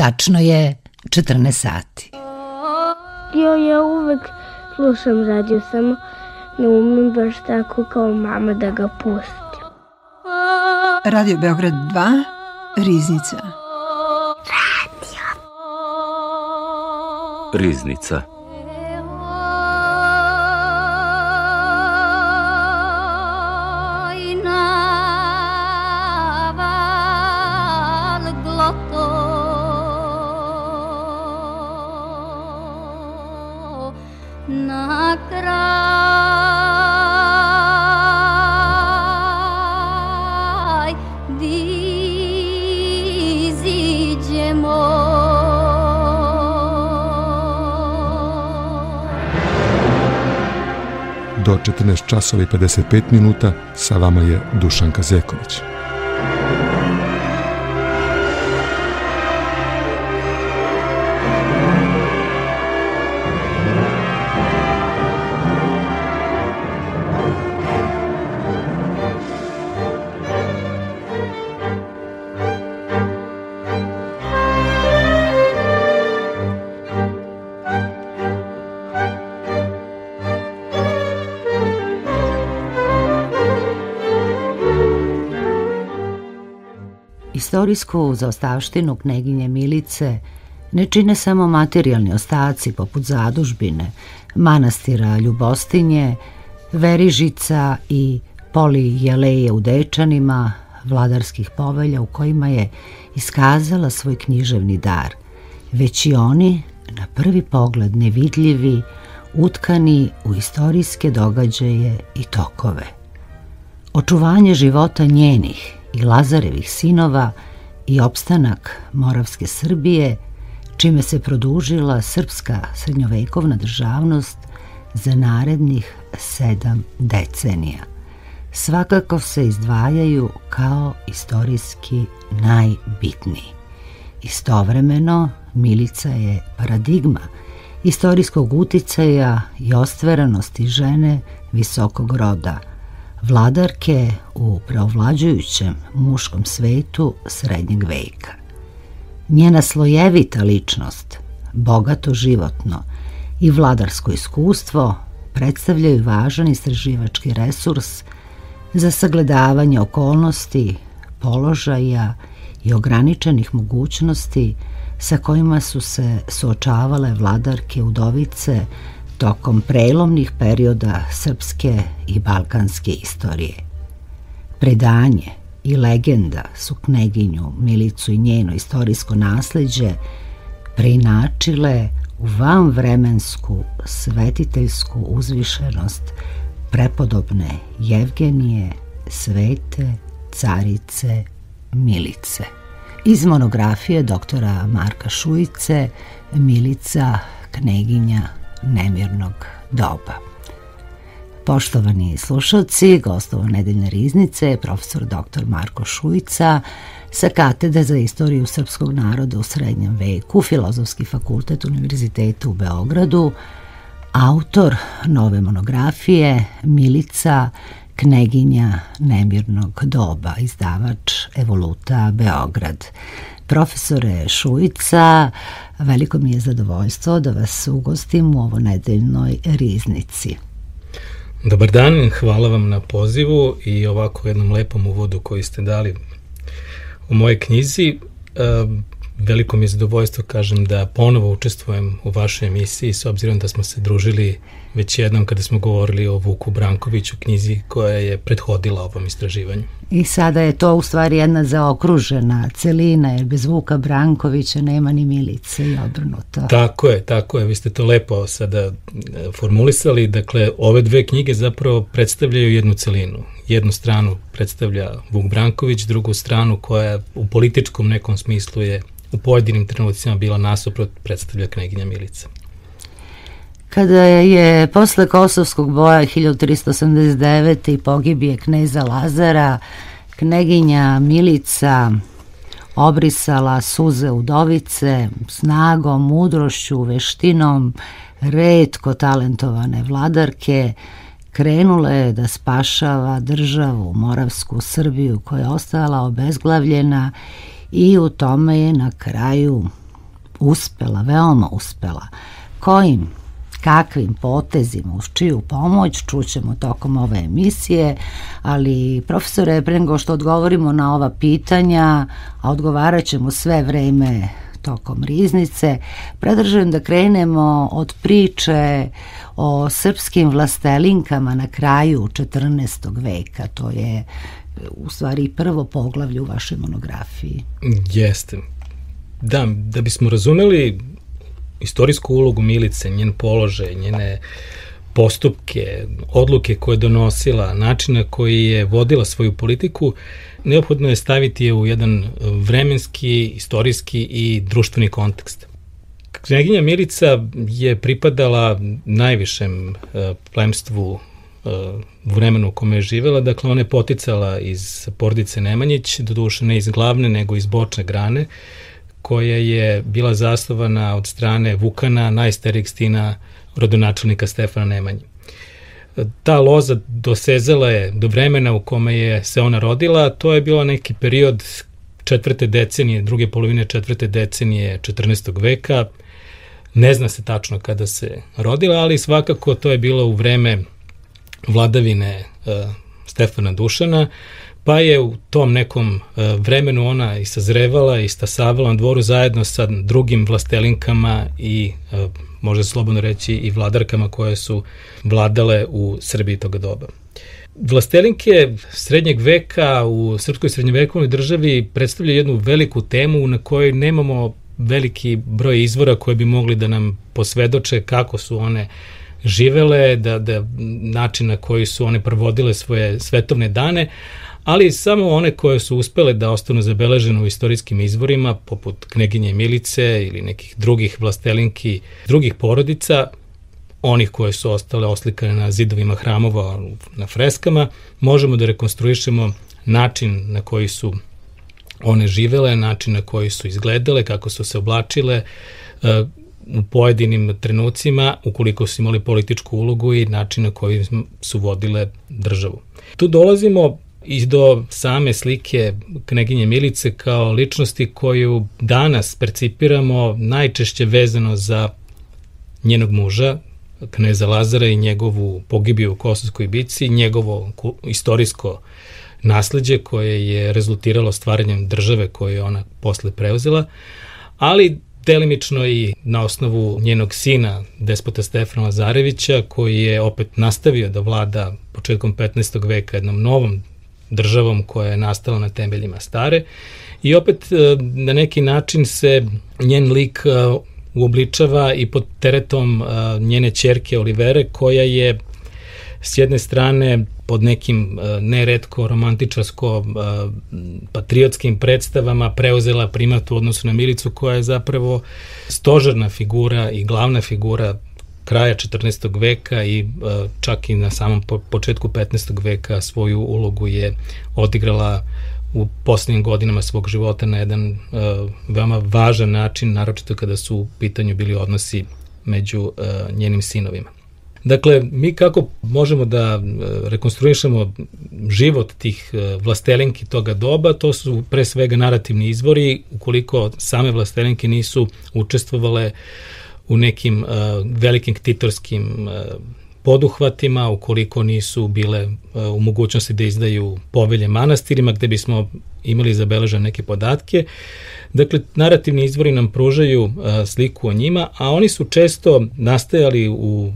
Tačno je 14 sati. Ja, ja uvek slušam radio, samo ne umem baš tako kao mama da ga pustim. Radio Beograd 2, Riznica. Radio. Riznica. 14 časova i 55 minuta sa vama je Dušan Kazeković. Istorijsku zaostavštinu kneginje Milice ne čine samo materijalni ostaci poput zadužbine, manastira Ljubostinje, Verižica i Poli Jeleje u Dečanima, vladarskih povelja u kojima je iskazala svoj književni dar, već i oni, na prvi pogled nevidljivi, utkani u istorijske događaje i tokove. Očuvanje života njenih i Lazarevih sinova i opstanak Moravske Srbije, čime se produžila srpska srednjovekovna državnost za narednih sedam decenija. Svakako se izdvajaju kao istorijski najbitniji. Istovremeno, Milica je paradigma istorijskog uticaja i ostveranosti žene visokog roda – vladarke u preovlađujućem muškom svetu srednjeg veka. Njena slojevita ličnost, bogato životno i vladarsko iskustvo predstavljaju važan istraživački resurs za sagledavanje okolnosti, položaja i ograničenih mogućnosti sa kojima su se suočavale vladarke udovice tokom prelomnih perioda srpske i balkanske istorije. Predanje i legenda su kneginju Milicu i njeno istorijsko nasleđe preinačile u vanvremensku svetiteljsku uzvišenost prepodobne Jevgenije, svete, carice, Milice. Iz monografije doktora Marka Šujice, Milica, kneginja nemirnog doba. Poštovani slušalci, gostovo nedeljne riznice, profesor dr. Marko Šujica sa katedre za istoriju srpskog naroda u srednjem veku, Filozofski fakultet Univerziteta u Beogradu, autor nove monografije Milica Kneginja nemirnog doba, izdavač Evoluta Beograd. Profesore Šujica, veliko mi je zadovoljstvo da vas ugostim u ovo nedeljnoj riznici. Dobar dan, hvala vam na pozivu i ovako jednom lepom uvodu koji ste dali u moje knjizi. Veliko mi je zadovoljstvo, kažem, da ponovo učestvujem u vašoj emisiji s obzirom da smo se družili već jednom kada smo govorili o Vuku Brankoviću, knjizi koja je prethodila ovom istraživanju. I sada je to u stvari jedna zaokružena celina, jer bez Vuka Brankovića nema ni Milice i obrnuto. Tako je, tako je, vi ste to lepo sada e, formulisali. Dakle, ove dve knjige zapravo predstavljaju jednu celinu. Jednu stranu predstavlja Vuk Branković, drugu stranu koja u političkom nekom smislu je u pojedinim trenucima bila nasuprot predstavlja kneginja Milica. Kada je posle Kosovskog boja 1389. i pogibije kneza Lazara, kneginja Milica obrisala suze udovice, snagom, mudrošću, veštinom, redko talentovane vladarke, krenula je da spašava državu, Moravsku Srbiju, koja je ostala obezglavljena i u tome je na kraju uspela, veoma uspela. Kojim kakvim potezima, uz čiju pomoć, čućemo tokom ove emisije, ali profesore, pre nego što odgovorimo na ova pitanja, a odgovarat ćemo sve vreme tokom riznice, predržujem da krenemo od priče o srpskim vlastelinkama na kraju 14. veka. To je u stvari prvo poglavlje u vašoj monografiji. Jeste. Da, da bismo razumeli istorijsku ulogu Milice, njen položaj, njene postupke, odluke koje je donosila, načina koji je vodila svoju politiku, neophodno je staviti je u jedan vremenski, istorijski i društveni kontekst. Kneginja Milica je pripadala najvišem e, plemstvu e, u vremenu u kome je živela, dakle ona je poticala iz porodice Nemanjić, do duše ne iz glavne, nego iz bočne grane, koja je bila zasnovana od strane Vukana, najstarijeg stina rodonačelnika Stefana Nemanji. Ta loza dosezala je do vremena u kome je se ona rodila, to je bilo neki period četvrte decenije, druge polovine četvrte decenije 14. veka. Ne zna se tačno kada se rodila, ali svakako to je bilo u vreme vladavine uh, Stefana Dušana, pa je u tom nekom uh, vremenu ona i sazrevala i stasavala na dvoru zajedno sa drugim vlastelinkama i uh, može slobodno reći i vladarkama koje su vladale u Srbiji toga doba. Vlastelinke srednjeg veka u srpskoj srednjevekovnoj državi predstavljaju jednu veliku temu na kojoj nemamo veliki broj izvora koje bi mogli da nam posvedoče kako su one živele, da, da način na koji su one provodile svoje svetovne dane, ali samo one koje su uspele da ostanu zabeležene u istorijskim izvorima, poput kneginje Milice ili nekih drugih vlastelinki, drugih porodica, onih koje su ostale oslikane na zidovima hramova, na freskama, možemo da rekonstruišemo način na koji su one živele, način na koji su izgledale, kako su se oblačile, e, u pojedinim trenucima, ukoliko su imali političku ulogu i način na koji su vodile državu. Tu dolazimo i do same slike kneginje Milice kao ličnosti koju danas percipiramo najčešće vezano za njenog muža, kneza Lazara i njegovu pogibiju u Kosovskoj bici, njegovo istorijsko nasledđe koje je rezultiralo stvaranjem države koju je ona posle preuzela, ali delimično i na osnovu njenog sina, despota Stefana Lazarevića, koji je opet nastavio da vlada početkom 15. veka jednom novom državom koja je nastala na temeljima stare. I opet e, na neki način se njen lik e, uobličava i pod teretom e, njene čerke Olivere koja je s jedne strane pod nekim neretko romantičarsko patriotskim predstavama preuzela primat u odnosu na Milicu koja je zapravo stožerna figura i glavna figura kraja 14. veka i e, čak i na samom početku 15. veka svoju ulogu je odigrala u poslednjim godinama svog života na jedan uh, veoma važan način, naročito kada su u pitanju bili odnosi među uh, njenim sinovima. Dakle, mi kako možemo da rekonstruišemo život tih vlastelinki toga doba, to su pre svega narativni izvori, ukoliko same vlastelinke nisu učestvovale uh, u nekim uh, velikim ktitorskim uh, poduhvatima, ukoliko nisu bile uh, u mogućnosti da izdaju povelje manastirima, gde bismo imali zabeležene neke podatke. Dakle, narativni izvori nam pružaju uh, sliku o njima, a oni su često nastajali u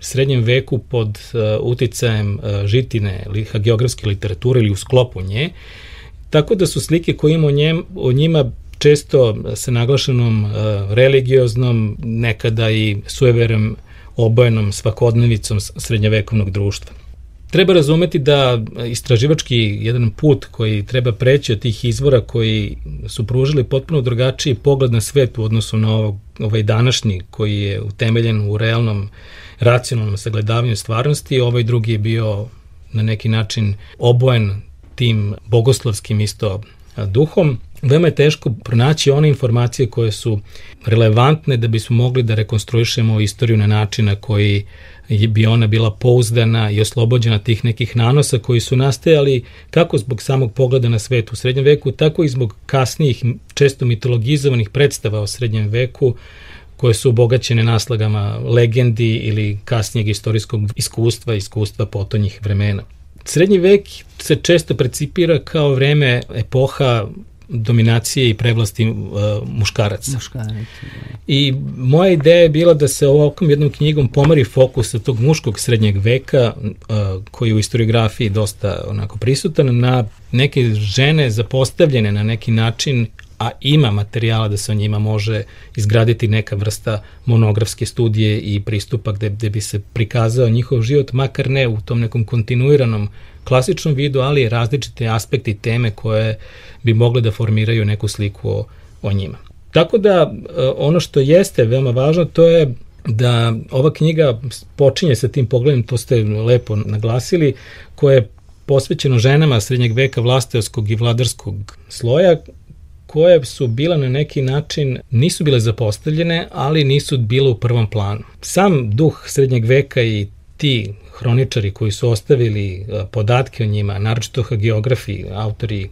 srednjem veku pod uh, uticajem uh, žitine ili geografske literature ili u sklopu nje, tako da su slike koje ima o, njem, o njima često sa naglašenom uh, religioznom, nekada i sueverem obojenom svakodnevicom srednjovekovnog društva. Treba razumeti da istraživački jedan put koji treba preći od tih izvora koji su pružili potpuno drugačiji pogled na svet u odnosu na ovog, ovaj današnji koji je utemeljen u realnom racionalnom sagledavanju stvarnosti, ovaj drugi je bio na neki način obojen tim bogoslovskim isto duhom veoma je teško pronaći one informacije koje su relevantne da bismo mogli da rekonstruišemo istoriju na način na koji bi ona bila pouzdana i oslobođena tih nekih nanosa koji su nastajali kako zbog samog pogleda na svet u srednjem veku, tako i zbog kasnijih, često mitologizovanih predstava o srednjem veku, koje su obogaćene naslagama legendi ili kasnijeg istorijskog iskustva, iskustva potonjih vremena. Srednji vek se često precipira kao vreme epoha dominacije i prevlasti uh, muškaraca. Da. I moja ideja je bila da se ovakvom jednom knjigom pomari fokus sa tog muškog srednjeg veka, uh, koji je u historiografiji dosta onako prisutan, na neke žene zapostavljene na neki način a ima materijala da se o njima može izgraditi neka vrsta monografske studije i pristupa gde, gde bi se prikazao njihov život, makar ne u tom nekom kontinuiranom klasičnom vidu, ali različite aspekti teme koje bi mogle da formiraju neku sliku o, o njima. Tako da e, ono što jeste veoma važno to je da ova knjiga počinje sa tim pogledom, to ste lepo naglasili, koje je posvećeno ženama srednjeg veka vlasteoskog i vladarskog sloja, koje su bila na neki način, nisu bile zapostavljene, ali nisu bile u prvom planu. Sam duh srednjeg veka i ti hroničari koji su ostavili e, podatke o njima, naročito geografi, autori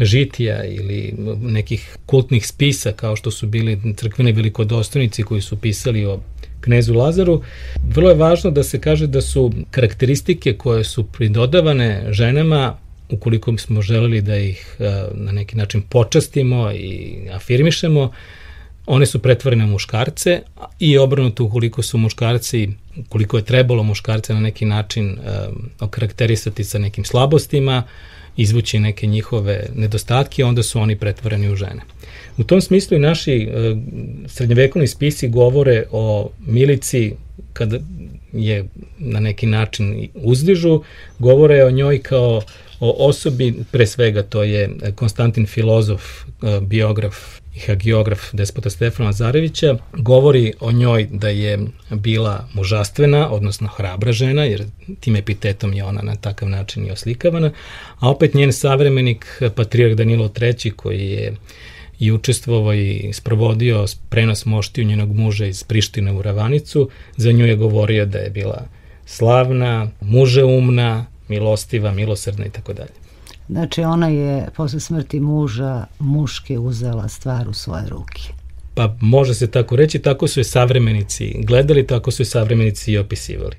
žitija ili nekih kultnih spisa kao što su bili crkveni velikodostojnici koji su pisali o knezu Lazaru, vrlo je važno da se kaže da su karakteristike koje su pridodavane ženama ukoliko smo želeli da ih e, na neki način počastimo i afirmišemo, one su pretvorene muškarce i obrnuto ukoliko su muškarci, ukoliko je trebalo muškarce na neki način um, okarakterisati sa nekim slabostima, izvući neke njihove nedostatke, onda su oni pretvoreni u žene. U tom smislu i naši uh, srednjevekovni spisi govore o milici kada je na neki način uzdižu, govore o njoj kao o osobi, pre svega to je Konstantin Filozof, biograf i hagiograf despota Stefana Lazarevića, govori o njoj da je bila mužastvena, odnosno hrabra žena, jer tim epitetom je ona na takav način i oslikavana, a opet njen savremenik, patrijarh Danilo III, koji je i učestvovao i sprovodio prenos moštiju njenog muža iz Prištine u Ravanicu, za nju je govorio da je bila slavna, mužeumna, milostiva, milosrdna i tako dalje. Znači ona je posle smrti muža muške uzela stvar u svoje ruke. Pa može se tako reći, tako su je savremenici gledali, tako su je savremenici i opisivali.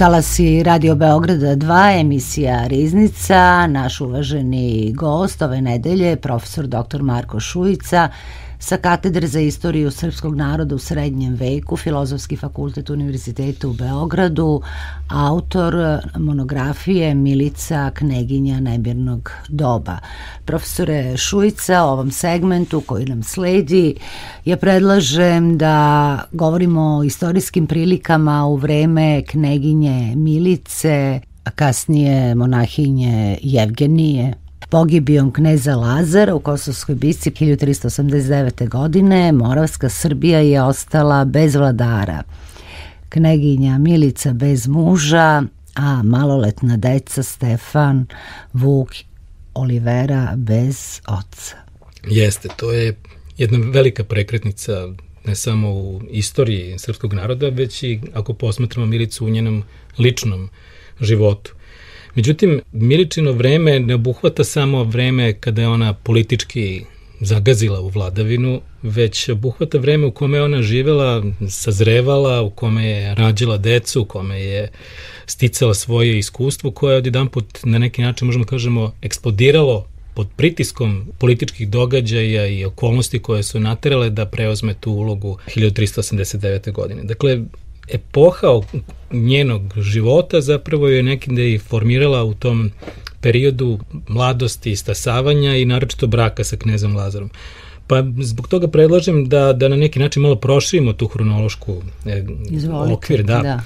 Talasi Radio Beograda 2, emisija Riznica, naš uvaženi gost ove nedelje, profesor dr. Marko Šujica, sa katedre za istoriju srpskog naroda u srednjem veku, Filozofski fakultet Univerziteta u Beogradu, autor monografije Milica Kneginja nebirnog doba. Profesore Šujica, ovom segmentu koji nam sledi, ja predlažem da govorimo o istorijskim prilikama u vreme Kneginje Milice, a kasnije monahinje Jevgenije, Pogibijom kneza Lazara u Kosovskoj bici 1389. godine Moravska Srbija je ostala bez vladara. Kneginja Milica bez muža, a maloletna deca Stefan, Vuk, Olivera bez oca. Jeste, to je jedna velika prekretnica ne samo u istoriji srpskog naroda, već i ako posmatramo Milicu u njenom ličnom životu. Međutim, Miličino vreme ne obuhvata samo vreme kada je ona politički zagazila u vladavinu, već obuhvata vreme u kome je ona živela, sazrevala, u kome je rađila decu, u kome je sticala svoje iskustvo koje je odjedan put na neki način možemo da kažemo eksplodiralo pod pritiskom političkih događaja i okolnosti koje su naterale da preozme tu ulogu 1389. godine. Dakle, epoha njenog života zapravo je nekim da je formirala u tom periodu mladosti, stasavanja i naročito braka sa knezom Lazarom. Pa zbog toga predlažem da, da na neki način malo proširimo tu hronološku e, Izvolite, okvir. Da. da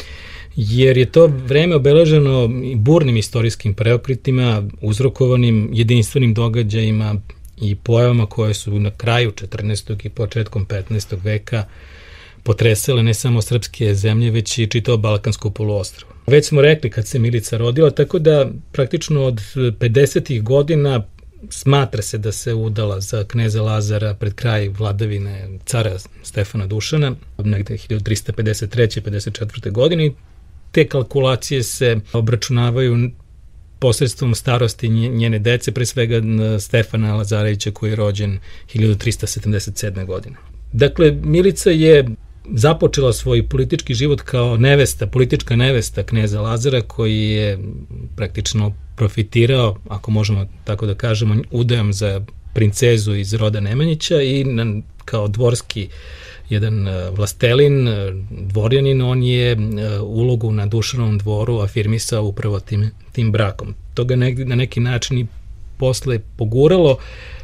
jer je to vreme obeleženo burnim istorijskim preokritima, uzrokovanim jedinstvenim događajima i pojavama koje su na kraju 14. i početkom 15. veka potresale ne samo srpske zemlje, već i čitao Balkansko poluostrvo. Već smo rekli kad se Milica rodila, tako da praktično od 50. godina smatra se da se udala za kneza Lazara pred kraj vladavine cara Stefana Dušana, negde 1353. 54. godine. Te kalkulacije se obračunavaju posredstvom starosti njene dece, pre svega Stefana Lazarevića koji je rođen 1377. godine. Dakle, Milica je započela svoj politički život kao nevesta, politička nevesta kneza Lazara koji je praktično profitirao, ako možemo tako da kažemo, udajom za princezu iz roda Nemanjića i na, kao dvorski jedan e, vlastelin, e, dvorjanin, on je e, ulogu na Dušanovom dvoru afirmisao upravo tim, tim brakom. To ga ne, na neki način i posle poguralo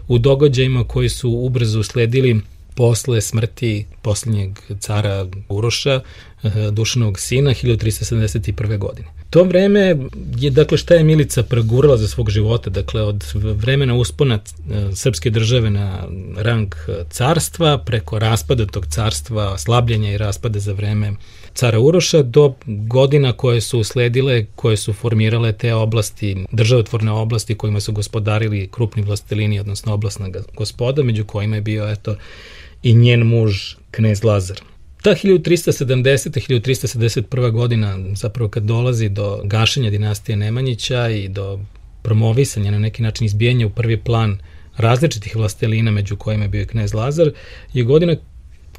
u događajima koji su ubrzo usledili posle smrti poslednjeg cara Uroša, eh, Dušanog sina, 1371. godine. To vreme je, dakle, šta je Milica pregurala za svog života, dakle, od vremena uspona eh, srpske države na rang eh, carstva, preko raspada tog carstva, slabljenja i raspada za vreme cara Uroša, do godina koje su usledile, koje su formirale te oblasti, državotvorne oblasti kojima su gospodarili krupni vlastelini, odnosno oblastna gospoda, među kojima je bio, eto, i njen muž, knez Lazar. Ta 1370. 1371. godina, zapravo kad dolazi do gašenja dinastije Nemanjića i do promovisanja na neki način izbijanja u prvi plan različitih vlastelina među kojima je bio i knez Lazar, je godina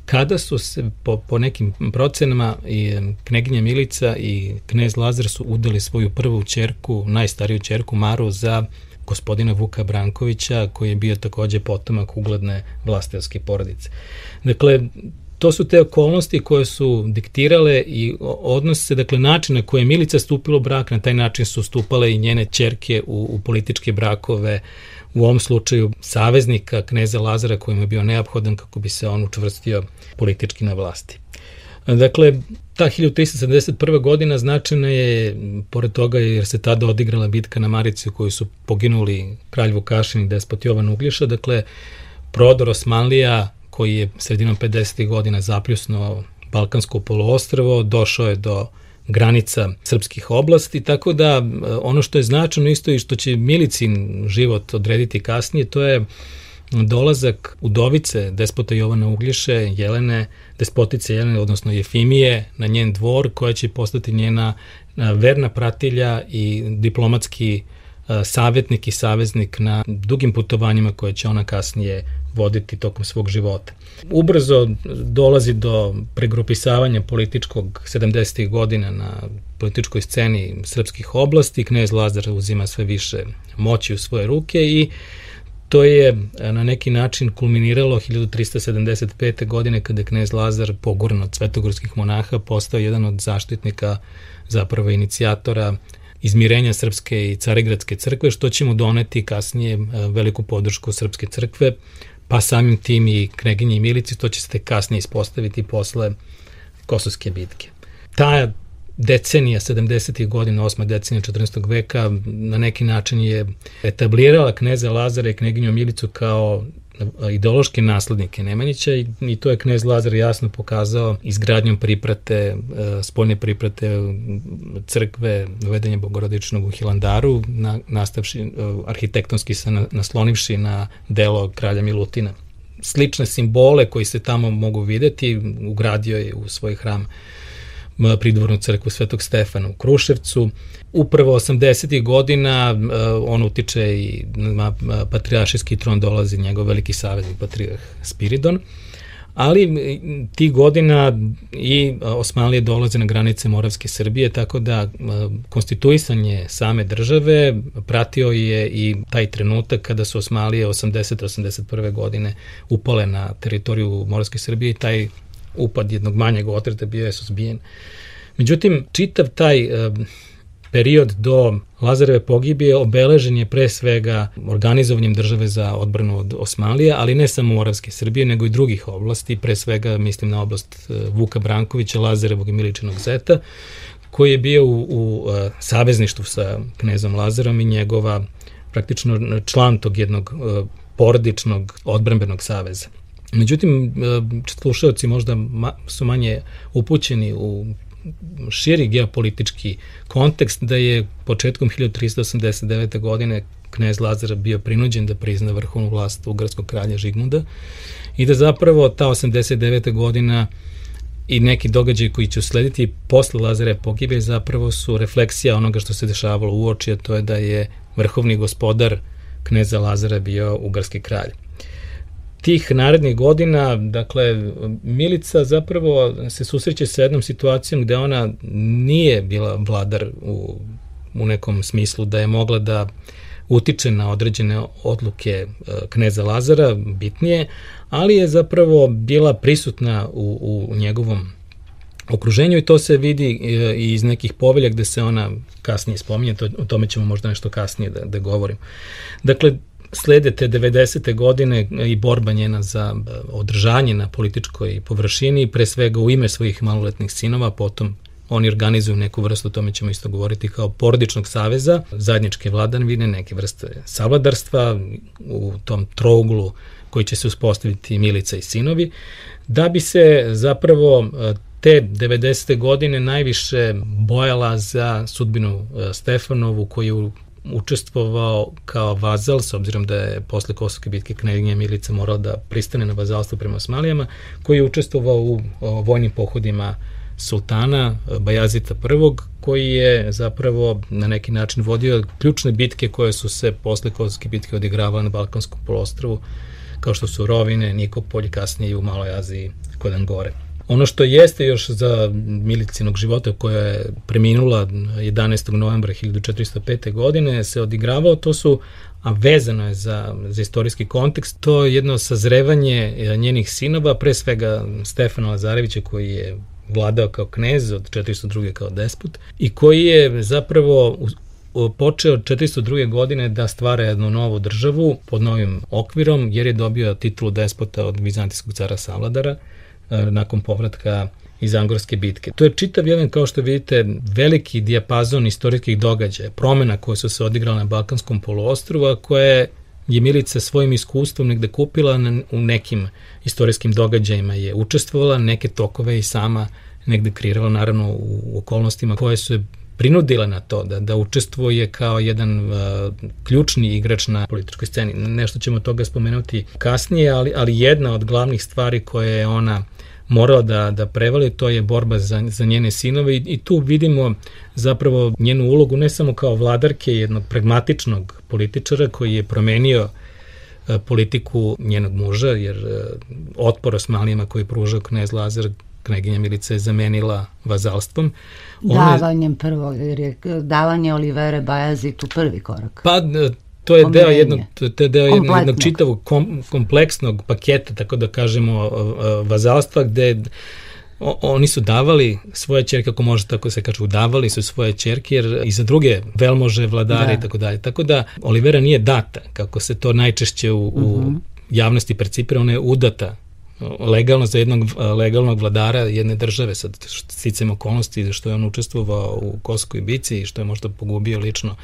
kada su se po, po nekim procenama i kneginja Milica i knez Lazar su udali svoju prvu čerku, najstariju čerku Maru za gospodina Vuka Brankovića, koji je bio takođe potomak ugledne vlastelske porodice. Dakle, to su te okolnosti koje su diktirale i odnose, dakle način na koje je Milica stupila u brak, na taj način su stupale i njene čerke u, u političke brakove, u ovom slučaju saveznika kneza Lazara kojim je bio neophodan kako bi se on učvrstio politički na vlasti. Dakle, ta 1371. godina značajna je, pored toga jer se tada odigrala bitka na Marici u kojoj su poginuli kralj Vukašin i despot Jovan Uglješa, dakle, prodor Osmanlija koji je sredinom 50. godina zapljusno Balkansko poloostrvo, došao je do granica srpskih oblasti, tako da ono što je značajno isto i što će Milicin život odrediti kasnije, to je dolazak udovice despota Jovana Uglješe, Jelene, despotice Jelene, odnosno Jefimije, na njen dvor, koja će postati njena verna pratilja i diplomatski savjetnik i saveznik na dugim putovanjima koje će ona kasnije voditi tokom svog života. Ubrzo dolazi do pregrupisavanja političkog 70. godina na političkoj sceni srpskih oblasti, knez Lazar uzima sve više moći u svoje ruke i to je na neki način kulminiralo 1375. godine kada je knez Lazar pogurno od svetogorskih monaha postao jedan od zaštitnika zapravo inicijatora izmirenja Srpske i Carigradske crkve, što će mu doneti kasnije veliku podršku Srpske crkve, pa samim tim i Kneginji i Milici, to će se kasnije ispostaviti posle Kosovske bitke. Ta decenija 70. godina, 8. decenija 14. veka na neki način je etablirala kneza Lazara i kneginju Milicu kao ideološke naslednike Nemanjića i, i to je knez Lazar jasno pokazao izgradnjom priprate, e, spoljne priprate crkve uvedenja Bogorodičnog u Hilandaru, na, nastavši e, arhitektonski se naslonivši na delo kralja Milutina. Slične simbole koji se tamo mogu videti ugradio je u svoj hram pridvornu crkvu Svetog Stefana u Kruševcu. Upravo 80. godina on utiče i na patrijašijski tron dolazi njegov veliki saveznik patrijarh Spiridon, ali ti godina i Osmanlije dolaze na granice Moravske Srbije, tako da konstituisanje same države pratio je i taj trenutak kada su Osmanlije 80-81. godine upale na teritoriju Moravske Srbije i taj upad jednog manjeg otreta bio je suzbijen. Međutim, čitav taj e, period do Lazareve pogibije obeležen je pre svega organizovanjem države za odbranu od Osmalija, ali ne samo Moravske Srbije, nego i drugih oblasti, pre svega mislim na oblast e, Vuka Brankovića, Lazarevog i Miličinog zeta, koji je bio u, u uh, savezništvu sa knezom Lazarom i njegova praktično član tog jednog porodičnog odbranbenog saveza. Međutim, e, slušalci možda su manje upućeni u širi geopolitički kontekst da je početkom 1389. godine knez Lazar bio prinuđen da prizna vrhovnu vlast ugarskog kralja Žigmunda i da zapravo ta 89. godina i neki događaj koji će uslediti posle Lazare pogibe zapravo su refleksija onoga što se dešavalo u oči, a to je da je vrhovni gospodar kneza Lazara bio ugarski kralj tih narednih godina, dakle, Milica zapravo se susreće sa jednom situacijom gde ona nije bila vladar u, u nekom smislu da je mogla da utiče na određene odluke e, kneza Lazara, bitnije, ali je zapravo bila prisutna u, u njegovom okruženju i to se vidi e, i iz nekih povelja gde se ona kasnije spominje, to, o tome ćemo možda nešto kasnije da, da govorim. Dakle, slede te 90. godine i borba njena za e, održanje na političkoj površini, pre svega u ime svojih maloletnih sinova, potom oni organizuju neku vrstu, o tome ćemo isto govoriti, kao porodičnog saveza, zajedničke vladanvine, neke vrste savladarstva u tom trouglu koji će se uspostaviti Milica i sinovi, da bi se zapravo e, te 90. godine najviše bojala za sudbinu e, Stefanovu koju učestvovao kao vazal, s obzirom da je posle Kosovske bitke knjeginja Milica morala da pristane na vazalstvo prema Osmalijama, koji je učestvovao u vojnim pohodima sultana Bajazita I, koji je zapravo na neki način vodio ključne bitke koje su se posle Kosovske bitke odigravale na Balkanskom polostrovu, kao što su Rovine, Nikopolj, kasnije i u Maloj Aziji kod Angore. Ono što jeste još za Milicinog života koja je preminula 11. novembra 1405. godine se odigravao, to su a vezano je za, za istorijski kontekst, to je jedno sazrevanje e, njenih sinova, pre svega Stefana Lazarevića koji je vladao kao knez od 402. kao despot i koji je zapravo počeo 402. godine da stvara jednu novu državu pod novim okvirom jer je dobio titulu despota od vizantijskog cara Savladara nakon povratka iz Angorske bitke. To je čitav jedan, kao što vidite, veliki dijapazon istorijskih događaja, promena koje su se odigrale na Balkanskom poluostrovu, a koje je Milica svojim iskustvom negde kupila na, u nekim istorijskim događajima je učestvovala, neke tokove i sama negde kreirala, naravno u okolnostima koje su je prinudile na to da, da učestvuje kao jedan uh, ključni igrač na političkoj sceni. Nešto ćemo toga spomenuti kasnije, ali, ali jedna od glavnih stvari koje je ona morao da, da prevali, to je borba za, za njene sinove i, i tu vidimo zapravo njenu ulogu ne samo kao vladarke jednog pragmatičnog političara koji je promenio e, politiku njenog muža, jer e, otpor Osmanlijama koji je pružao knez Lazar kneginja Milica je zamenila vazalstvom. Ona, Davanjem prvo, jer je davanje Olivere Bajazitu prvi korak. Pa to je deo jednog to je deo jednog, jednog čitavog kom, kompleksnog paketa tako da kažemo vazalstva gde o, oni su davali svoje ćerke, ako može tako se kaže, udavali su svoje ćerke, jer i za druge velmože, vladare da. i tako dalje. Tako da Olivera nije data, kako se to najčešće u, uh -huh. u mhm. javnosti percipira, ona je udata legalno za jednog legalnog vladara jedne države sa sticam okolnosti što je on učestvovao u Koskoj bici i što je možda pogubio lično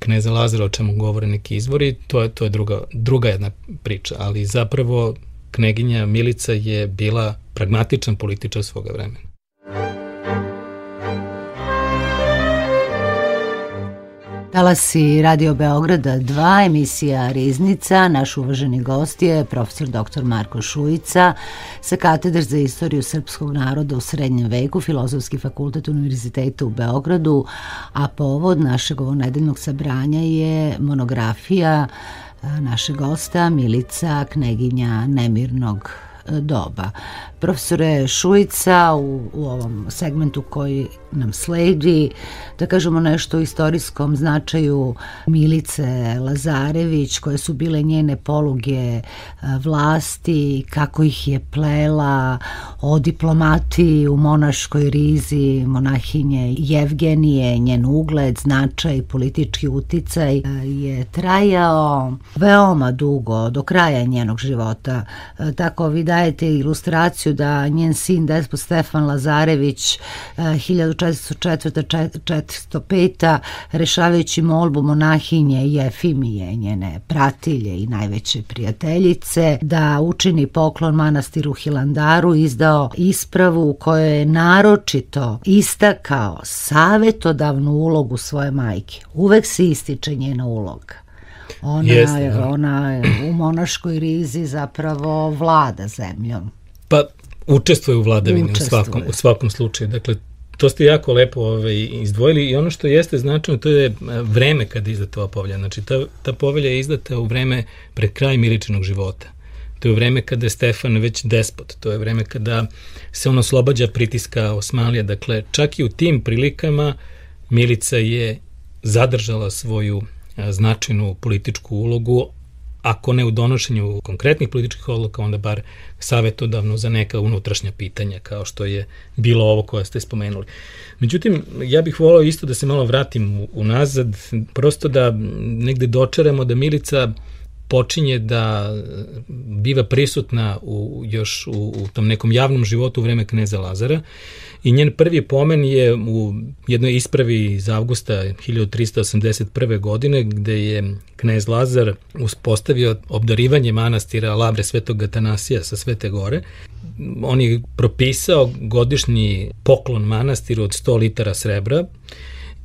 kneza Lazara, o čemu govore neki izvori, to je, to je druga, druga jedna priča, ali zapravo kneginja Milica je bila pragmatičan političar svoga vremena. Talasi Radio Beograda 2, emisija Riznica. Naš uvaženi gost je profesor dr. Marko Šujica sa katedar za istoriju srpskog naroda u srednjem veku, Filozofski fakultet Univerziteta u Beogradu, a povod našeg ovonedeljnog sabranja je monografija našeg gosta Milica, kneginja Nemirnog doba. Profesore Šujica u, u ovom segmentu koji nam sledi, da kažemo nešto o istorijskom značaju Milice Lazarević, koje su bile njene poluge e, vlasti, kako ih je plela, o diplomati u monaškoj rizi, monahinje Jevgenije, njen ugled, značaj, politički uticaj e, je trajao veoma dugo, do kraja njenog života. E, tako vi dajete ilustraciju da njen sin Despot Stefan Lazarević 1404-405 rešavajući molbu monahinje Jefimije, njene pratilje i najveće prijateljice, da učini poklon manastiru Hilandaru, izdao ispravu u kojoj je naročito istakao savetodavnu ulogu svoje majke. Uvek se ističe njena uloga. Ona, Jeste, da. ona u monaškoj rizi zapravo vlada zemljom. Pa učestvuje u vladavini u svakom, u svakom slučaju. Dakle, to ste jako lepo ovaj, izdvojili i ono što jeste značajno to je vreme kada je izdata ova povelja. Znači ta, ta povelja je izdata u vreme pred kraj Miličinog života. To je vreme kada je Stefan već despot, to je vreme kada se on oslobađa pritiska Osmanlija. Dakle, čak i u tim prilikama Milica je zadržala svoju značajnu političku ulogu, ako ne u donošenju konkretnih političkih odluka, onda bar savetodavno za neka unutrašnja pitanja, kao što je bilo ovo koje ste spomenuli. Međutim, ja bih volao isto da se malo vratim unazad, prosto da negde dočaramo da Milica počinje da biva prisutna u, još u, u tom nekom javnom životu u vreme kneza Lazara i njen prvi pomen je u jednoj ispravi iz avgusta 1381. godine gde je knez Lazar uspostavio obdarivanje manastira Lavre Svetog Atanasija sa Svete Gore. On je propisao godišnji poklon manastiru od 100 litara srebra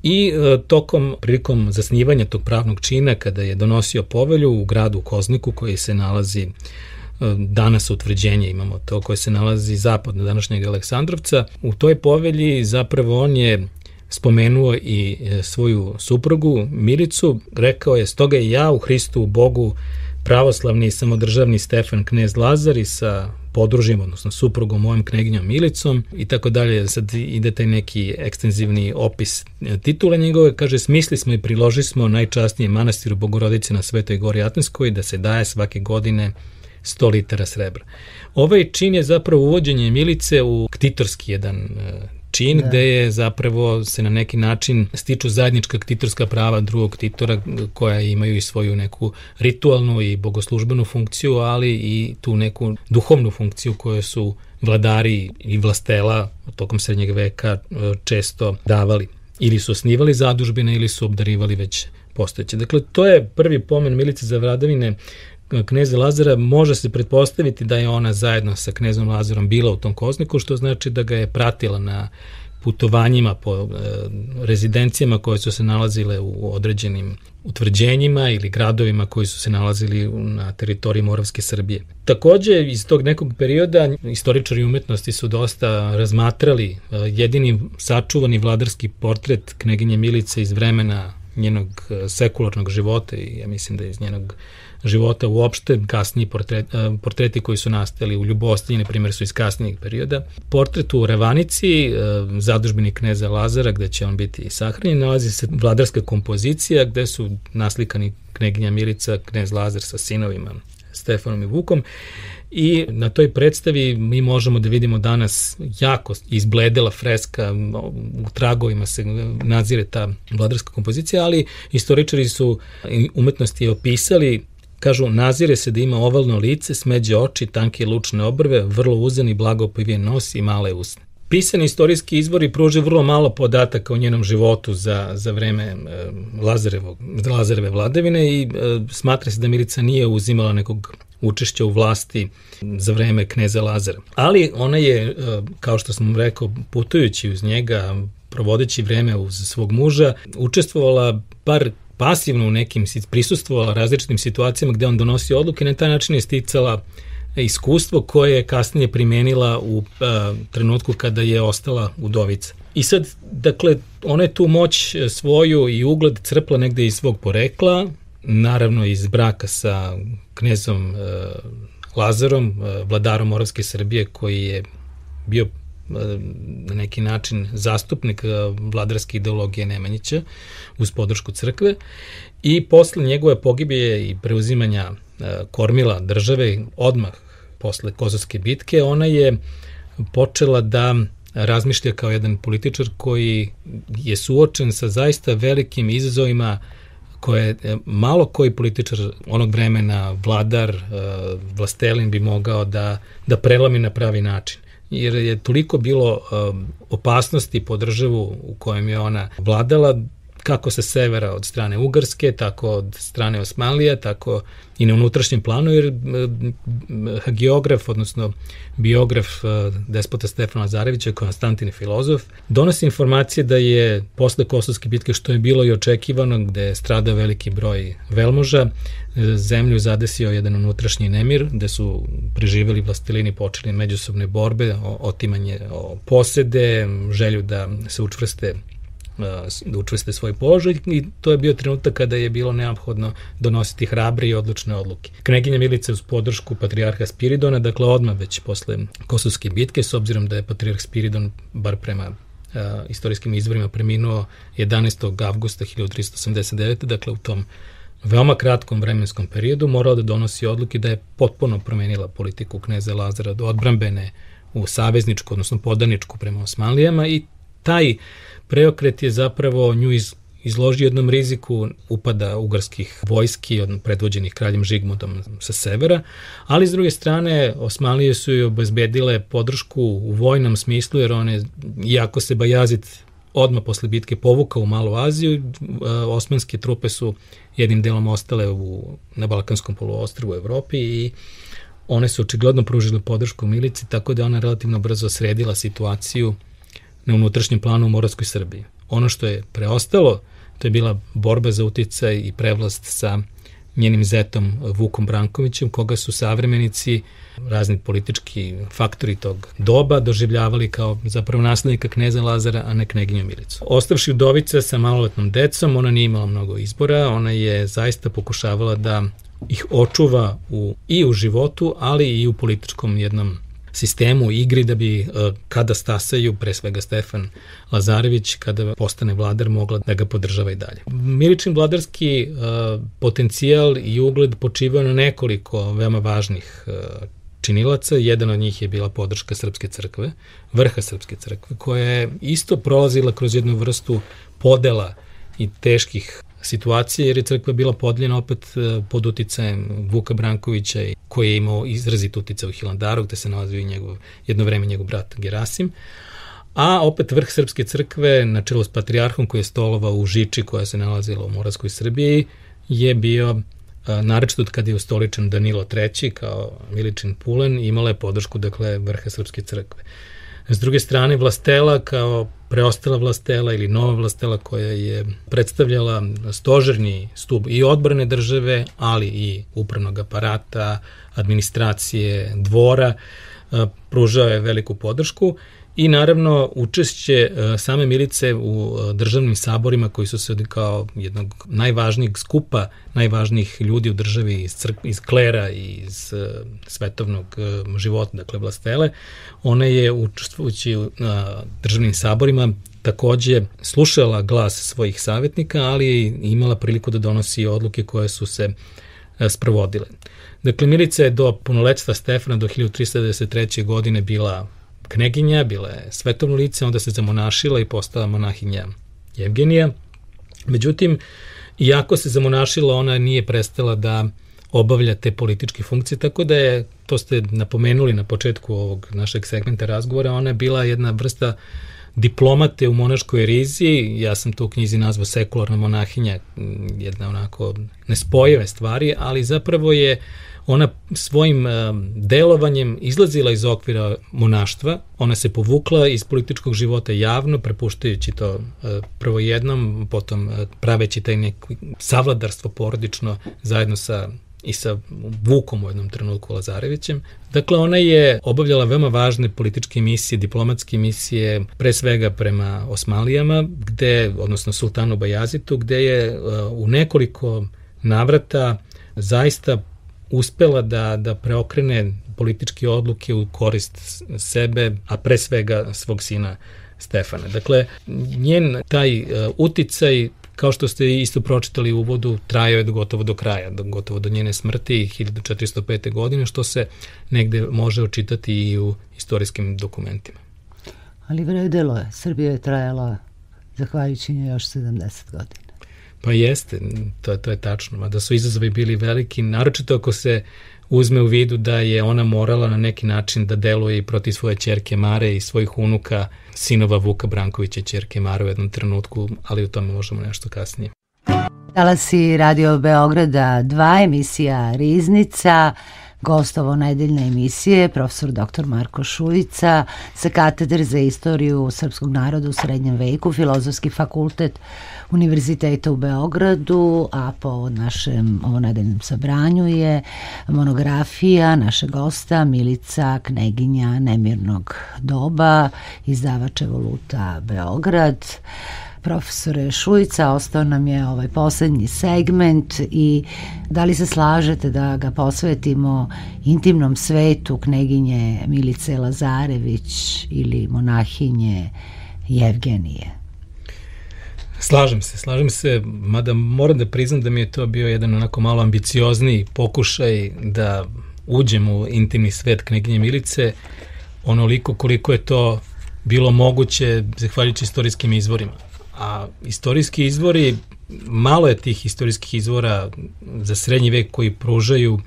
I e, tokom, prilikom zasnivanja tog pravnog čina, kada je donosio povelju u gradu Kozniku, koji se nalazi e, danas utvrđenje imamo to koje se nalazi zapadno današnjeg Aleksandrovca. U toj povelji zapravo on je spomenuo i e, svoju suprugu Milicu, rekao je stoga i ja u Hristu u Bogu pravoslavni i samodržavni Stefan knez Lazar i sa podružim, odnosno suprugom mojom kneginjom Milicom i tako dalje. Sad ide taj neki ekstenzivni opis titule njegove. Kaže, smisli smo i priloži smo najčasnije manastiru Bogorodice na Svetoj gori Atenskoj da se daje svake godine 100 litara srebra. Ovaj čin je zapravo uvođenje Milice u ktitorski jedan e, čin da. gde je zapravo se na neki način stiču zajednička ktitorska prava drugog ktitora koja imaju i svoju neku ritualnu i bogoslužbenu funkciju, ali i tu neku duhovnu funkciju koju su vladari i vlastela tokom srednjeg veka e, često davali. Ili su osnivali zadužbine ili su obdarivali već postojeće. Dakle, to je prvi pomen Milice za vladavine kneza Lazara može se pretpostaviti da je ona zajedno sa knezom Lazarom bila u tom kozniku, što znači da ga je pratila na putovanjima po e, rezidencijama koje su se nalazile u određenim utvrđenjima ili gradovima koji su se nalazili na teritoriji Moravske Srbije. Takođe, iz tog nekog perioda istoričari umetnosti su dosta razmatrali e, jedini sačuvani vladarski portret kneginje Milice iz vremena njenog e, sekularnog života i ja mislim da iz njenog života uopšte, kasniji portret, e, portreti koji su nastali u Ljubostinji, na primjer, su iz kasnijeg perioda. Portret u Revanici, zadužbeni kneza Lazara, gde će on biti sahranjen, nalazi se vladarska kompozicija gde su naslikani kneginja Milica, knez Lazar sa sinovima Stefanom i Vukom i na toj predstavi mi možemo da vidimo danas jako izbledela freska, u tragovima se nazire ta vladarska kompozicija, ali istoričari su umetnosti opisali Kažu, nazire se da ima ovalno lice, smeđe oči, tanke lučne obrve, vrlo uzen i blago povijen nos i male usne. Pisani istorijski izvori pruže vrlo malo podataka o njenom životu za, za vreme e, Lazarevog, Lazareve vladavine i e, smatra se da Milica nije uzimala nekog učešća u vlasti za vreme kneza Lazara. Ali ona je, e, kao što sam rekao, putujući uz njega, provodeći vreme uz svog muža, učestvovala bar pasivno u nekim, prisustvovala različitim situacijama gde on donosi odluke, na taj način je sticala iskustvo koje je kasnije primenila u a, trenutku kada je ostala udovica. I sad, dakle, ona je tu moć svoju i ugled crpla negde iz svog porekla, naravno iz braka sa knezom e, Lazarom, e, vladarom Moravske Srbije, koji je bio e, na neki način zastupnik vladarske ideologije Nemanjića uz podršku crkve. I posle njegove pogibije i preuzimanja kormila države odmah posle Kozovske bitke, ona je počela da razmišlja kao jedan političar koji je suočen sa zaista velikim izazovima koje e, malo koji političar onog vremena, vladar, vlastelin bi mogao da, da prelami na pravi način jer je toliko bilo um, opasnosti po državu u kojem je ona vladala kako sa severa od strane Ugarske, tako od strane Osmanlija, tako i na unutrašnjem planu, jer geograf, odnosno biograf e, despota Stefana Lazarevića, Konstantin filozof, donosi informacije da je posle Kosovske bitke, što je bilo i očekivano, gde je stradao veliki broj velmoža, e, zemlju zadesio jedan unutrašnji nemir, gde su preživeli vlastelini počeli međusobne borbe, otimanje posede, želju da se učvrste da učvrste svoj položaj i to je bio trenutak kada je bilo neophodno donositi hrabre i odlučne odluke. Kneginja Milica uz podršku patrijarha Spiridona, dakle odmah već posle Kosovske bitke, s obzirom da je patrijarh Spiridon, bar prema uh, istorijskim izvorima, preminuo 11. avgusta 1389. Dakle, u tom veoma kratkom vremenskom periodu morao da donosi odluke da je potpuno promenila politiku kneza Lazara do odbrambene u savezničku, odnosno podaničku prema Osmanlijama i taj preokret je zapravo nju iz, izložio jednom riziku upada ugarskih vojski, predvođenih kraljem Žigmundom sa severa, ali s druge strane Osmanlije su joj obezbedile podršku u vojnom smislu, jer one, iako se Bajazit odmah posle bitke povukao u Malu Aziju, e, osmanske trupe su jednim delom ostale u, na Balkanskom poluostrvu u Evropi i one su očigledno pružile podršku milici, tako da ona relativno brzo sredila situaciju na unutrašnjem planu u Moravskoj Srbiji. Ono što je preostalo, to je bila borba za uticaj i prevlast sa njenim zetom Vukom Brankovićem, koga su savremenici, razni politički faktori tog doba doživljavali kao zapravo naslednika kneza Lazara, a ne kneginju Milicu. Ostavši udovica sa maloletnom decom, ona nije imala mnogo izbora, ona je zaista pokušavala da ih očuva u, i u životu, ali i u političkom jednom sistemu igri da bi e, kada stasaju, pre svega Stefan Lazarević, kada postane vladar, mogla da ga podržava i dalje. Miličin vladarski e, potencijal i ugled počivao na nekoliko veoma važnih e, činilaca. Jedan od njih je bila podrška Srpske crkve, vrha Srpske crkve, koja je isto prolazila kroz jednu vrstu podela i teških situacije, jer je crkva bila podeljena opet e, pod uticajem Vuka Brankovića, koji je imao izrazit uticaj u Hilandaru, gde se nalazio i njegov, jedno vreme njegov brat Gerasim. A opet vrh Srpske crkve, na čelu s patrijarhom koji je stolovao u Žiči, koja se nalazila u Moravskoj Srbiji, je bio e, narečno od kada je ustoličen Danilo III kao Miličin Pulen, imala je podršku dakle vrha Srpske crkve. S druge strane, vlastela kao preostala vlastela ili nova vlastela koja je predstavljala stožerni stup i odbrane države, ali i upravnog aparata, administracije, dvora, pružao je veliku podršku i naravno učešće e, same milice u e, državnim saborima koji su se kao jednog najvažnijeg skupa, najvažnijih ljudi u državi iz, crk, iz klera i iz e, svetovnog života, dakle vlastele, ona je učestvujući na državnim saborima takođe slušala glas svojih savjetnika, ali je imala priliku da donosi odluke koje su se sprovodile. Dakle, Milica je do punoletstva Stefana do 1393. godine bila kneginja, bila je svetovno lice, onda se zamonašila i postala monahinja Evgenija. Međutim, iako se zamonašila, ona nije prestala da obavlja te političke funkcije, tako da je, to ste napomenuli na početku ovog našeg segmenta razgovora, ona je bila jedna vrsta diplomate u monaškoj riziji, ja sam to u knjizi nazvao sekularna monahinja, jedna onako nespojive stvari, ali zapravo je ona svojim delovanjem izlazila iz okvira monaštva, ona se povukla iz političkog života javno, prepuštajući to e, prvo jednom, potom e, praveći taj neko savladarstvo porodično zajedno sa i sa Vukom u jednom trenutku Lazarevićem. Dakle, ona je obavljala veoma važne političke misije, diplomatske misije, pre svega prema Osmalijama, gde, odnosno Sultanu Bajazitu, gde je u nekoliko navrata zaista uspela da, da preokrene političke odluke u korist sebe, a pre svega svog sina Stefana. Dakle, njen taj uh, uticaj kao što ste isto pročitali u uvodu, trajao je gotovo do kraja, gotovo do njene smrti 1405. godine, što se negde može očitati i u istorijskim dokumentima. Ali vredelo je. Srbija je trajala zahvaljujući nje još 70 godina. Pa jeste, to, to je tačno, mada su izazovi bili veliki, naročito ako se uzme u vidu da je ona morala na neki način da deluje i protiv svoje čerke Mare i svojih unuka, sinova Vuka Brankovića čerke Mare u jednom trenutku, ali o tome možemo nešto kasnije. si Radio Beograda, dva emisija Riznica, gostovo nedeljne emisije profesor dr. Marko Šujica sa katedre za istoriju srpskog naroda u srednjem veku, Filozofski fakultet Univerziteta u Beogradu, a po našem ovonedeljnom sabranju je monografija našeg gosta Milica Kneginja Nemirnog doba, izdavač Evoluta Beograd profesore Šujica, ostao nam je ovaj poslednji segment i da li se slažete da ga posvetimo intimnom svetu kneginje Milice Lazarević ili monahinje Jevgenije? Slažem se, slažem se, mada moram da priznam da mi je to bio jedan onako malo ambiciozni pokušaj da uđem u intimni svet knjeginje Milice, onoliko koliko je to bilo moguće zahvaljujući istorijskim izvorima. A istorijski izvori, malo je tih istorijskih izvora za srednji vek koji pružaju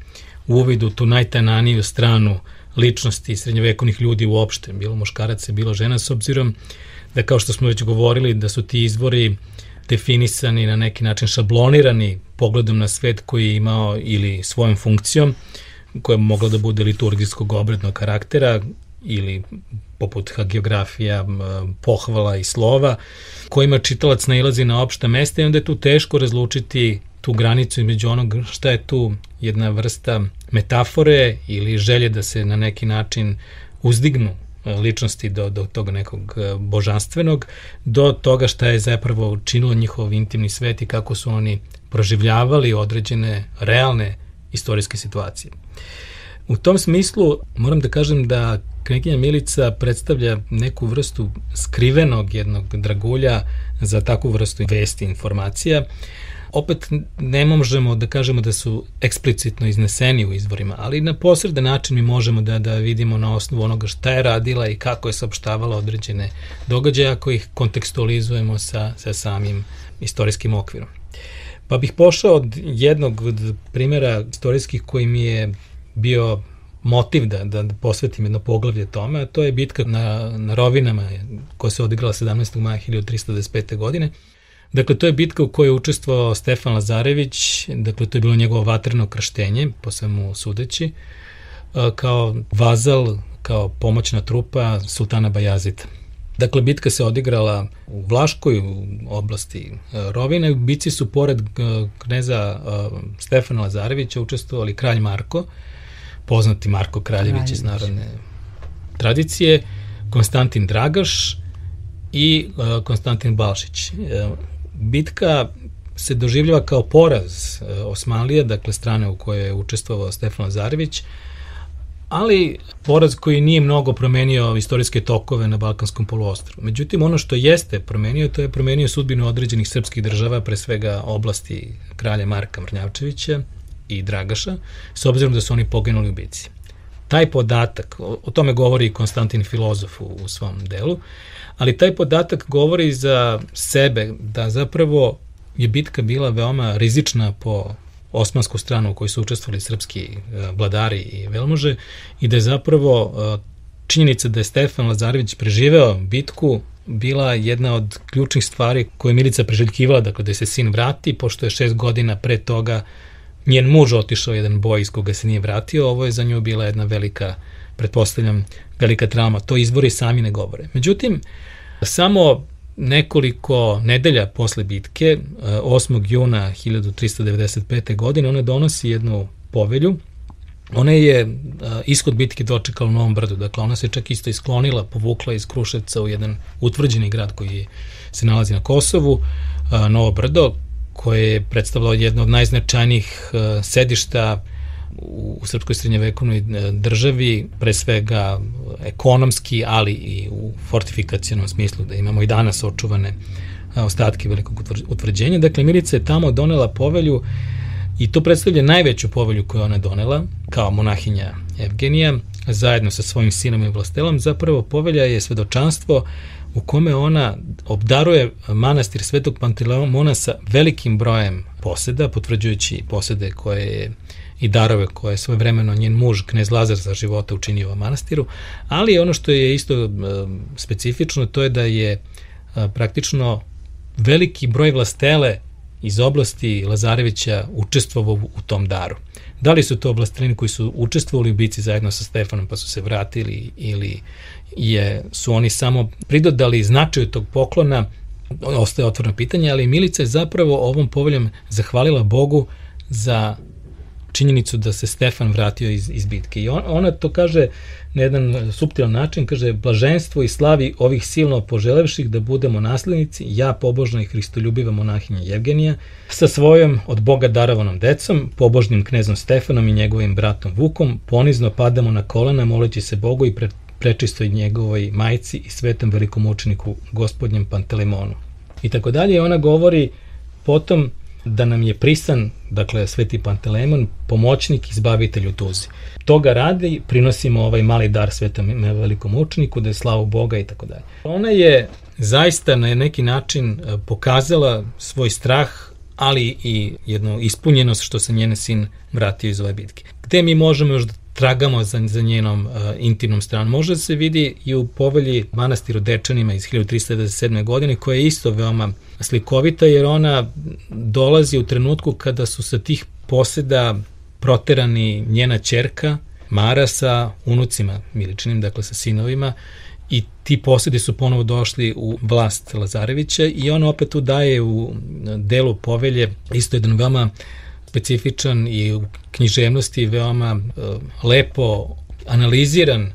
uvid u tu najtananiju stranu ličnosti srednjevekovnih ljudi uopšte, bilo muškaraca, bilo žena, s obzirom da kao što smo već govorili, da su ti izvori definisani na neki način šablonirani pogledom na svet koji je imao ili svojom funkcijom, koja je mogla da bude liturgijskog obrednog karaktera ili poput hagiografija, pohvala i slova, kojima čitalac nailazi na opšta mesta i onda je tu teško razlučiti tu granicu između onog šta je tu jedna vrsta metafore ili želje da se na neki način uzdignu e, ličnosti do, do tog nekog e, božanstvenog, do toga šta je zapravo učinilo njihov intimni svet i kako su oni proživljavali određene realne istorijske situacije. U tom smislu moram da kažem da Kneginja Milica predstavlja neku vrstu skrivenog jednog dragulja za takvu vrstu vesti informacija. Opet ne možemo da kažemo da su eksplicitno izneseni u izvorima, ali na posredan način mi možemo da, da vidimo na osnovu onoga šta je radila i kako je saopštavala određene događaje ako ih kontekstualizujemo sa, sa samim istorijskim okvirom. Pa bih pošao od jednog od primjera istorijskih koji mi je bio motiv da, da posvetim jedno poglavlje tome, a to je bitka na, na Rovinama koja se odigrala 17. maja 1325. godine. Dakle, to je bitka u kojoj je učestvovao Stefan Lazarević, dakle, to je bilo njegovo vatreno krštenje, po svemu sudeći, kao vazal kao pomoćna trupa Sultana Bajazita. Dakle, bitka se odigrala u Vlaškoj, u oblasti e, Rovine. U bici su pored e, kneza e, Stefana Lazarevića učestvovali kralj Marko, poznati Marko Kraljević, Kraljević. iz narodne tradicije, Konstantin Dragaš i Konstantin Balšić. Bitka se doživljava kao poraz Osmanlija, dakle strane u kojoj je učestvovao Stefan Lazarević, ali poraz koji nije mnogo promenio istorijske tokove na Balkanskom poluostru. Međutim, ono što jeste promenio, to je promenio sudbinu određenih srpskih država, pre svega oblasti kralja Marka Mrnjavčevića i Dragaša, s obzirom da su oni poginuli u bici. Taj podatak, o, o tome govori i Konstantin Filozof u, u svom delu, ali taj podatak govori za sebe da zapravo je bitka bila veoma rizična po osmansku stranu u kojoj su učestvovali srpski e, vladari i velmože i da je zapravo e, činjenica da je Stefan Lazarević preživeo bitku bila jedna od ključnih stvari koje je Milica preželjkivala, dakle da se sin vrati, pošto je šest godina pre toga njen muž otišao jedan boj iz koga se nije vratio, ovo je za nju bila jedna velika, pretpostavljam, velika trauma. To izbori sami ne govore. Međutim, samo nekoliko nedelja posle bitke, 8. Eh, juna 1395. godine, ona donosi jednu povelju. Ona je eh, ishod bitke dočekala u Novom brdu, dakle ona se čak isto isklonila, povukla iz Kruševca u jedan utvrđeni grad koji se nalazi na Kosovu, eh, Novo brdo, koje je predstavljalo jedno od najznačajnijih sedišta u srpskoj srednjevekovnoj e, državi, pre svega ekonomski, ali i u fortifikacijenom smislu, da imamo i danas očuvane ostatke velikog utvrđenja. Dakle, Mirica je tamo donela povelju i to predstavlja najveću povelju koju ona donela kao monahinja Evgenija, zajedno sa svojim sinom i vlastelom. Zapravo povelja je svedočanstvo u kome ona obdaruje manastir Svetog Panteleomona sa velikim brojem poseda, potvrđujući posede koje je i darove koje je svoje vremeno njen muž, knez Lazar za života učinio u manastiru, ali ono što je isto e, specifično, to je da je e, praktično veliki broj vlastele iz oblasti Lazarevića učestvovao u tom daru. Da li su to vlastelini koji su učestvovali u bici zajedno sa Stefanom pa su se vratili ili je, su oni samo pridodali značaju tog poklona, ostaje otvoreno pitanje, ali Milica je zapravo ovom poveljom zahvalila Bogu za činjenicu da se Stefan vratio iz, iz bitke. I on, ona to kaže na jedan subtilan način, kaže, blaženstvo i slavi ovih silno poželevših da budemo naslednici, ja pobožna i hristoljubiva monahinja Jevgenija, sa svojom od Boga darovanom decom, pobožnim knezom Stefanom i njegovim bratom Vukom, ponizno padamo na kolena moleći se Bogu i pre, prečistoj njegovoj majci i svetom velikom učeniku gospodnjem Pantelemonu. I tako dalje, ona govori potom da nam je prisan, dakle, Sveti Pantelemon, pomoćnik, izbavitelj u tuzi. Toga radi, prinosimo ovaj mali dar svetom velikom učeniku, da je slavu Boga i tako dalje. Ona je zaista na neki način e, pokazala svoj strah, ali i jednu ispunjenost što se njene sin vratio iz ove bitke. Gde mi možemo još da tragamo za, za njenom uh, intimnom stranom. Može da se vidi i u povelji manastiru Dečanima iz 1397. godine, koja je isto veoma slikovita, jer ona dolazi u trenutku kada su sa tih poseda proterani njena čerka, Mara sa unucima Miličinim, dakle sa sinovima, i ti posedi su ponovo došli u vlast Lazarevića i on opet tu daje u delu povelje isto jedan veoma specifičan i u književnosti veoma uh, lepo analiziran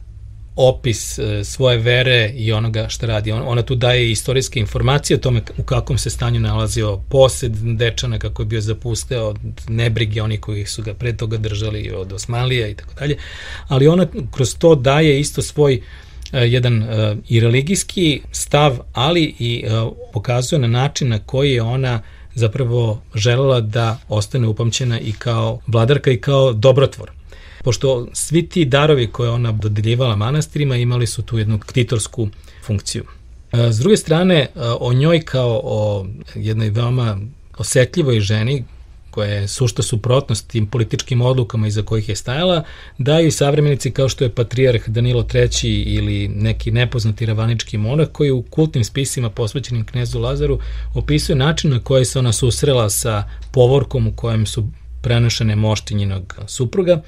opis uh, svoje vere i onoga šta radi. On, ona tu daje istorijske informacije o tome u kakvom se stanju nalazio posed dečana, kako je bio zapusteo od nebrige oni koji su ga pre toga držali od Osmalija i tako dalje. Ali ona kroz to daje isto svoj uh, jedan i religijski stav, ali i pokazuje na način na koji je ona zapravo želela da ostane upamćena i kao vladarka i kao dobrotvor. Pošto svi ti darovi koje ona dodeljivala manastirima imali su tu jednu ktitorsku funkciju. E, s druge strane, o njoj kao o jednoj veoma osetljivoj ženi koja je sušta suprotnost tim političkim odlukama iza kojih je stajala, da i savremenici kao što je patrijarh Danilo III ili neki nepoznati ravanički monah koji u kultnim spisima posvećenim knezu Lazaru opisuje način na koji se ona susrela sa povorkom u kojem su prenošene mošti njenog supruga.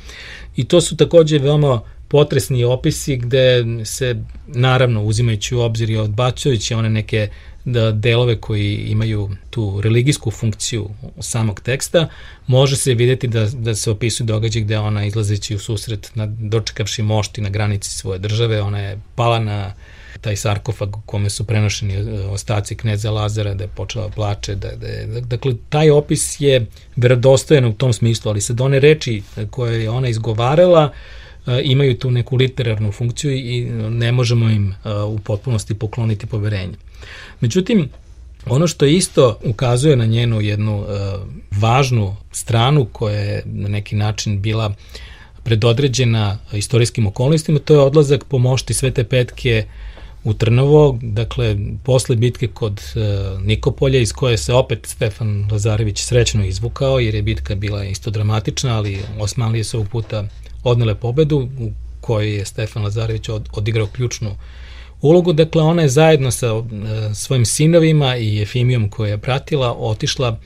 I to su takođe veoma potresni opisi gde se, naravno, uzimajući u obzir i odbacujući one neke da delove koji imaju tu religijsku funkciju samog teksta, može se videti da, da se opisuju događaj gde ona izlazeći u susret, na, dočekavši mošti na granici svoje države, ona je pala na taj sarkofag u kome su prenošeni e, ostaci kneza Lazara, da je počela da plače, da, da je, dakle, taj opis je verodostojan u tom smislu, ali sad one reči koje je ona izgovarala, e, imaju tu neku literarnu funkciju i ne možemo im e, u potpunosti pokloniti poverenje. Međutim, ono što isto ukazuje na njenu jednu uh, važnu stranu koja je na neki način bila predodređena istorijskim okolnostima, to je odlazak po mošti Svete Petke u Trnovo, dakle, posle bitke kod Nikopolja, iz koje se opet Stefan Lazarević srećno izvukao, jer je bitka bila isto dramatična, ali Osmanlije su ovog puta odnele pobedu, u kojoj je Stefan Lazarević od, odigrao ključnu ulogu. Dakle, ona je zajedno sa uh, svojim sinovima i Efimijom koja je pratila, otišla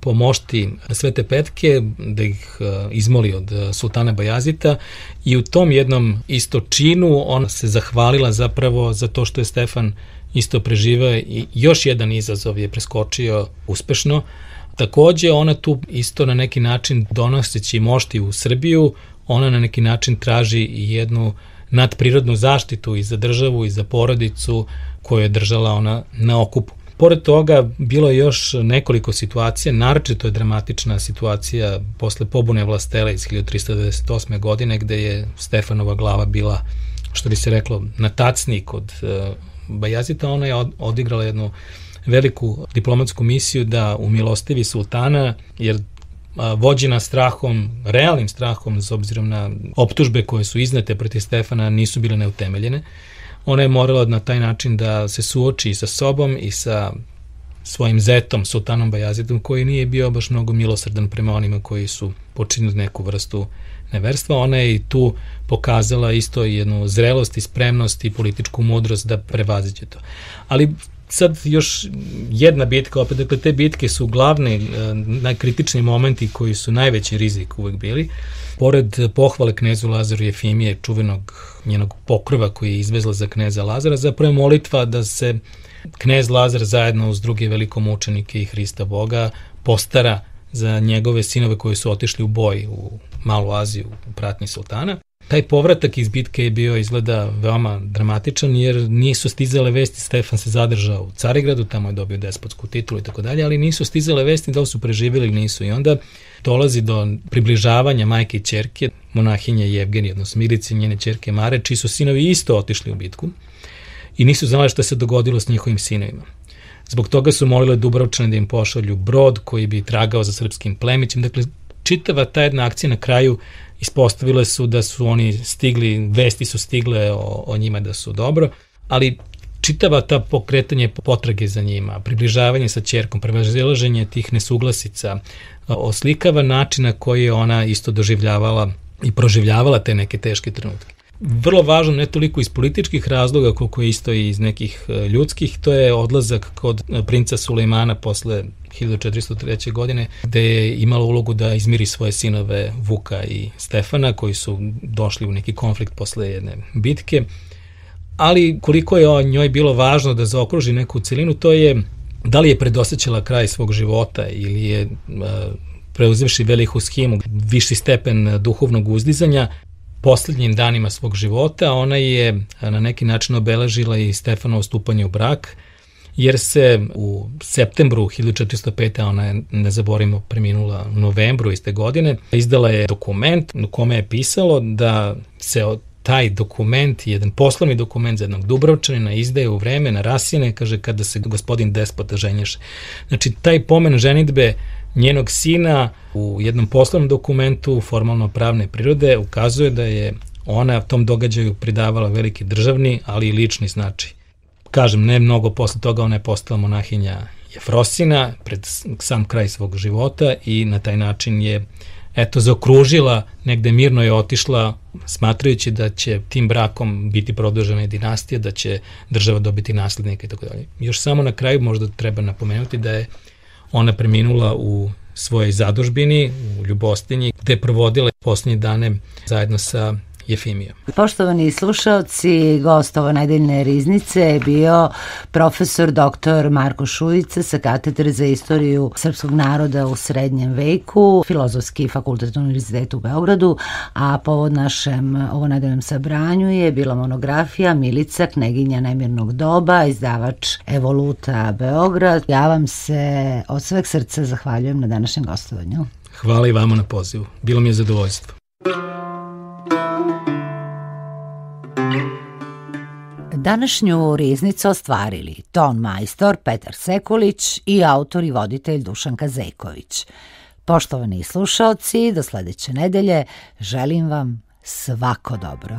po mošti Svete Petke, da ih uh, izmoli od uh, sultana Bajazita i u tom jednom isto činu ona se zahvalila zapravo za to što je Stefan isto preživao i još jedan izazov je preskočio uspešno. Takođe, ona tu isto na neki način donoseći mošti u Srbiju, ona na neki način traži i jednu nadprirodnu zaštitu i za državu i za porodicu koju je držala ona na okupu. Pored toga, bilo je još nekoliko situacija, naročito je dramatična situacija posle pobune vlastele iz 1398. godine, gde je Stefanova glava bila, što bi se reklo, na tacni kod uh, Bajazita, ona je odigrala jednu veliku diplomatsku misiju da umilostivi sultana, jer vođena strahom, realnim strahom, s obzirom na optužbe koje su iznete protiv Stefana, nisu bile neutemeljene. Ona je morala na taj način da se suoči sa sobom i sa svojim zetom, sultanom Bajazidom, koji nije bio baš mnogo milosrdan prema onima koji su počinili neku vrstu neverstva. Ona je i tu pokazala isto jednu zrelost i spremnost i političku mudrost da prevaziđe to. Ali sad još jedna bitka, opet, dakle, te bitke su glavni, e, najkritični momenti koji su najveći rizik uvek bili. Pored pohvale knezu Lazaru Jefimije, čuvenog njenog pokrva koji je izvezla za kneza Lazara, zapravo je molitva da se knez Lazar zajedno uz druge velikomučenike i Hrista Boga postara za njegove sinove koji su otišli u boj u Malu Aziju u pratnji sultana. Taj povratak iz bitke je bio izgleda veoma dramatičan jer nisu stizale vesti, Stefan se zadržao u Carigradu, tamo je dobio despotsku titulu i tako dalje, ali nisu stizale vesti da li su preživjeli ili nisu i onda dolazi do približavanja majke i čerke, monahinje Jevgenije, odnosno Milice njene čerke Mare, čiji su sinovi isto otišli u bitku i nisu znali šta se dogodilo s njihovim sinovima. Zbog toga su molile Dubrovčane da im pošalju brod koji bi tragao za srpskim plemićem. Dakle, čitava ta jedna akcija na kraju ispostavile su da su oni stigli, vesti su stigle o, o njima da su dobro, ali čitava ta pokretanje potrage za njima, približavanje sa čerkom, prevazilaženje tih nesuglasica, oslikava način na koji je ona isto doživljavala i proživljavala te neke teške trenutke. Vrlo važno, ne toliko iz političkih razloga, koliko je isto i iz nekih e, ljudskih, to je odlazak kod e, princa Sulejmana posle 1403. godine, gde je imala ulogu da izmiri svoje sinove Vuka i Stefana, koji su došli u neki konflikt posle jedne bitke. Ali koliko je o njoj bilo važno da zaokruži neku celinu, to je da li je predosećala kraj svog života ili je uh, preuzevši veliku schimu, viši stepen duhovnog uzdizanja, poslednjim danima svog života, ona je na neki način obeležila i Stefanovo stupanje u brak, jer se u septembru 1405. ona je, ne zaborimo, preminula u novembru iste godine, izdala je dokument u kome je pisalo da se taj dokument, jedan poslovni dokument za jednog Dubrovčanina izdaje u vreme na rasine, kaže kada se gospodin despota ženješe. Znači, taj pomen ženitbe njenog sina u jednom poslovnom dokumentu formalno pravne prirode ukazuje da je ona tom događaju pridavala veliki državni, ali i lični značaj. Kažem, ne mnogo posle toga ona je postala monahinja Jefrosina pred sam kraj svog života i na taj način je eto zaokružila, negde mirno je otišla smatrajući da će tim brakom biti produžena dinastija, da će država dobiti naslednika i tako dalje. Još samo na kraju možda treba napomenuti da je ona preminula u svojoj zadužbini u Ljubostinji, gde je provodila poslednje dane zajedno sa Jefimija. Poštovani slušalci, gost ovo nedeljne riznice je bio profesor dr. Marko Šujica sa katedre za istoriju srpskog naroda u srednjem veku, Filozofski fakultet Univerzitetu u Beogradu, a povod našem ovo nedeljnom sabranju je bila monografija Milica, kneginja nemirnog doba, izdavač Evoluta Beograd. Ja vam se od sveg srca zahvaljujem na današnjem gostovanju. Hvala i vama na pozivu. Bilo mi je zadovoljstvo. Današnju riznicu ostvarili ton majstor Petar Sekulić i autor i voditelj Dušan Kazeković. Poštovani slušalci, do sledeće nedelje želim vam svako dobro.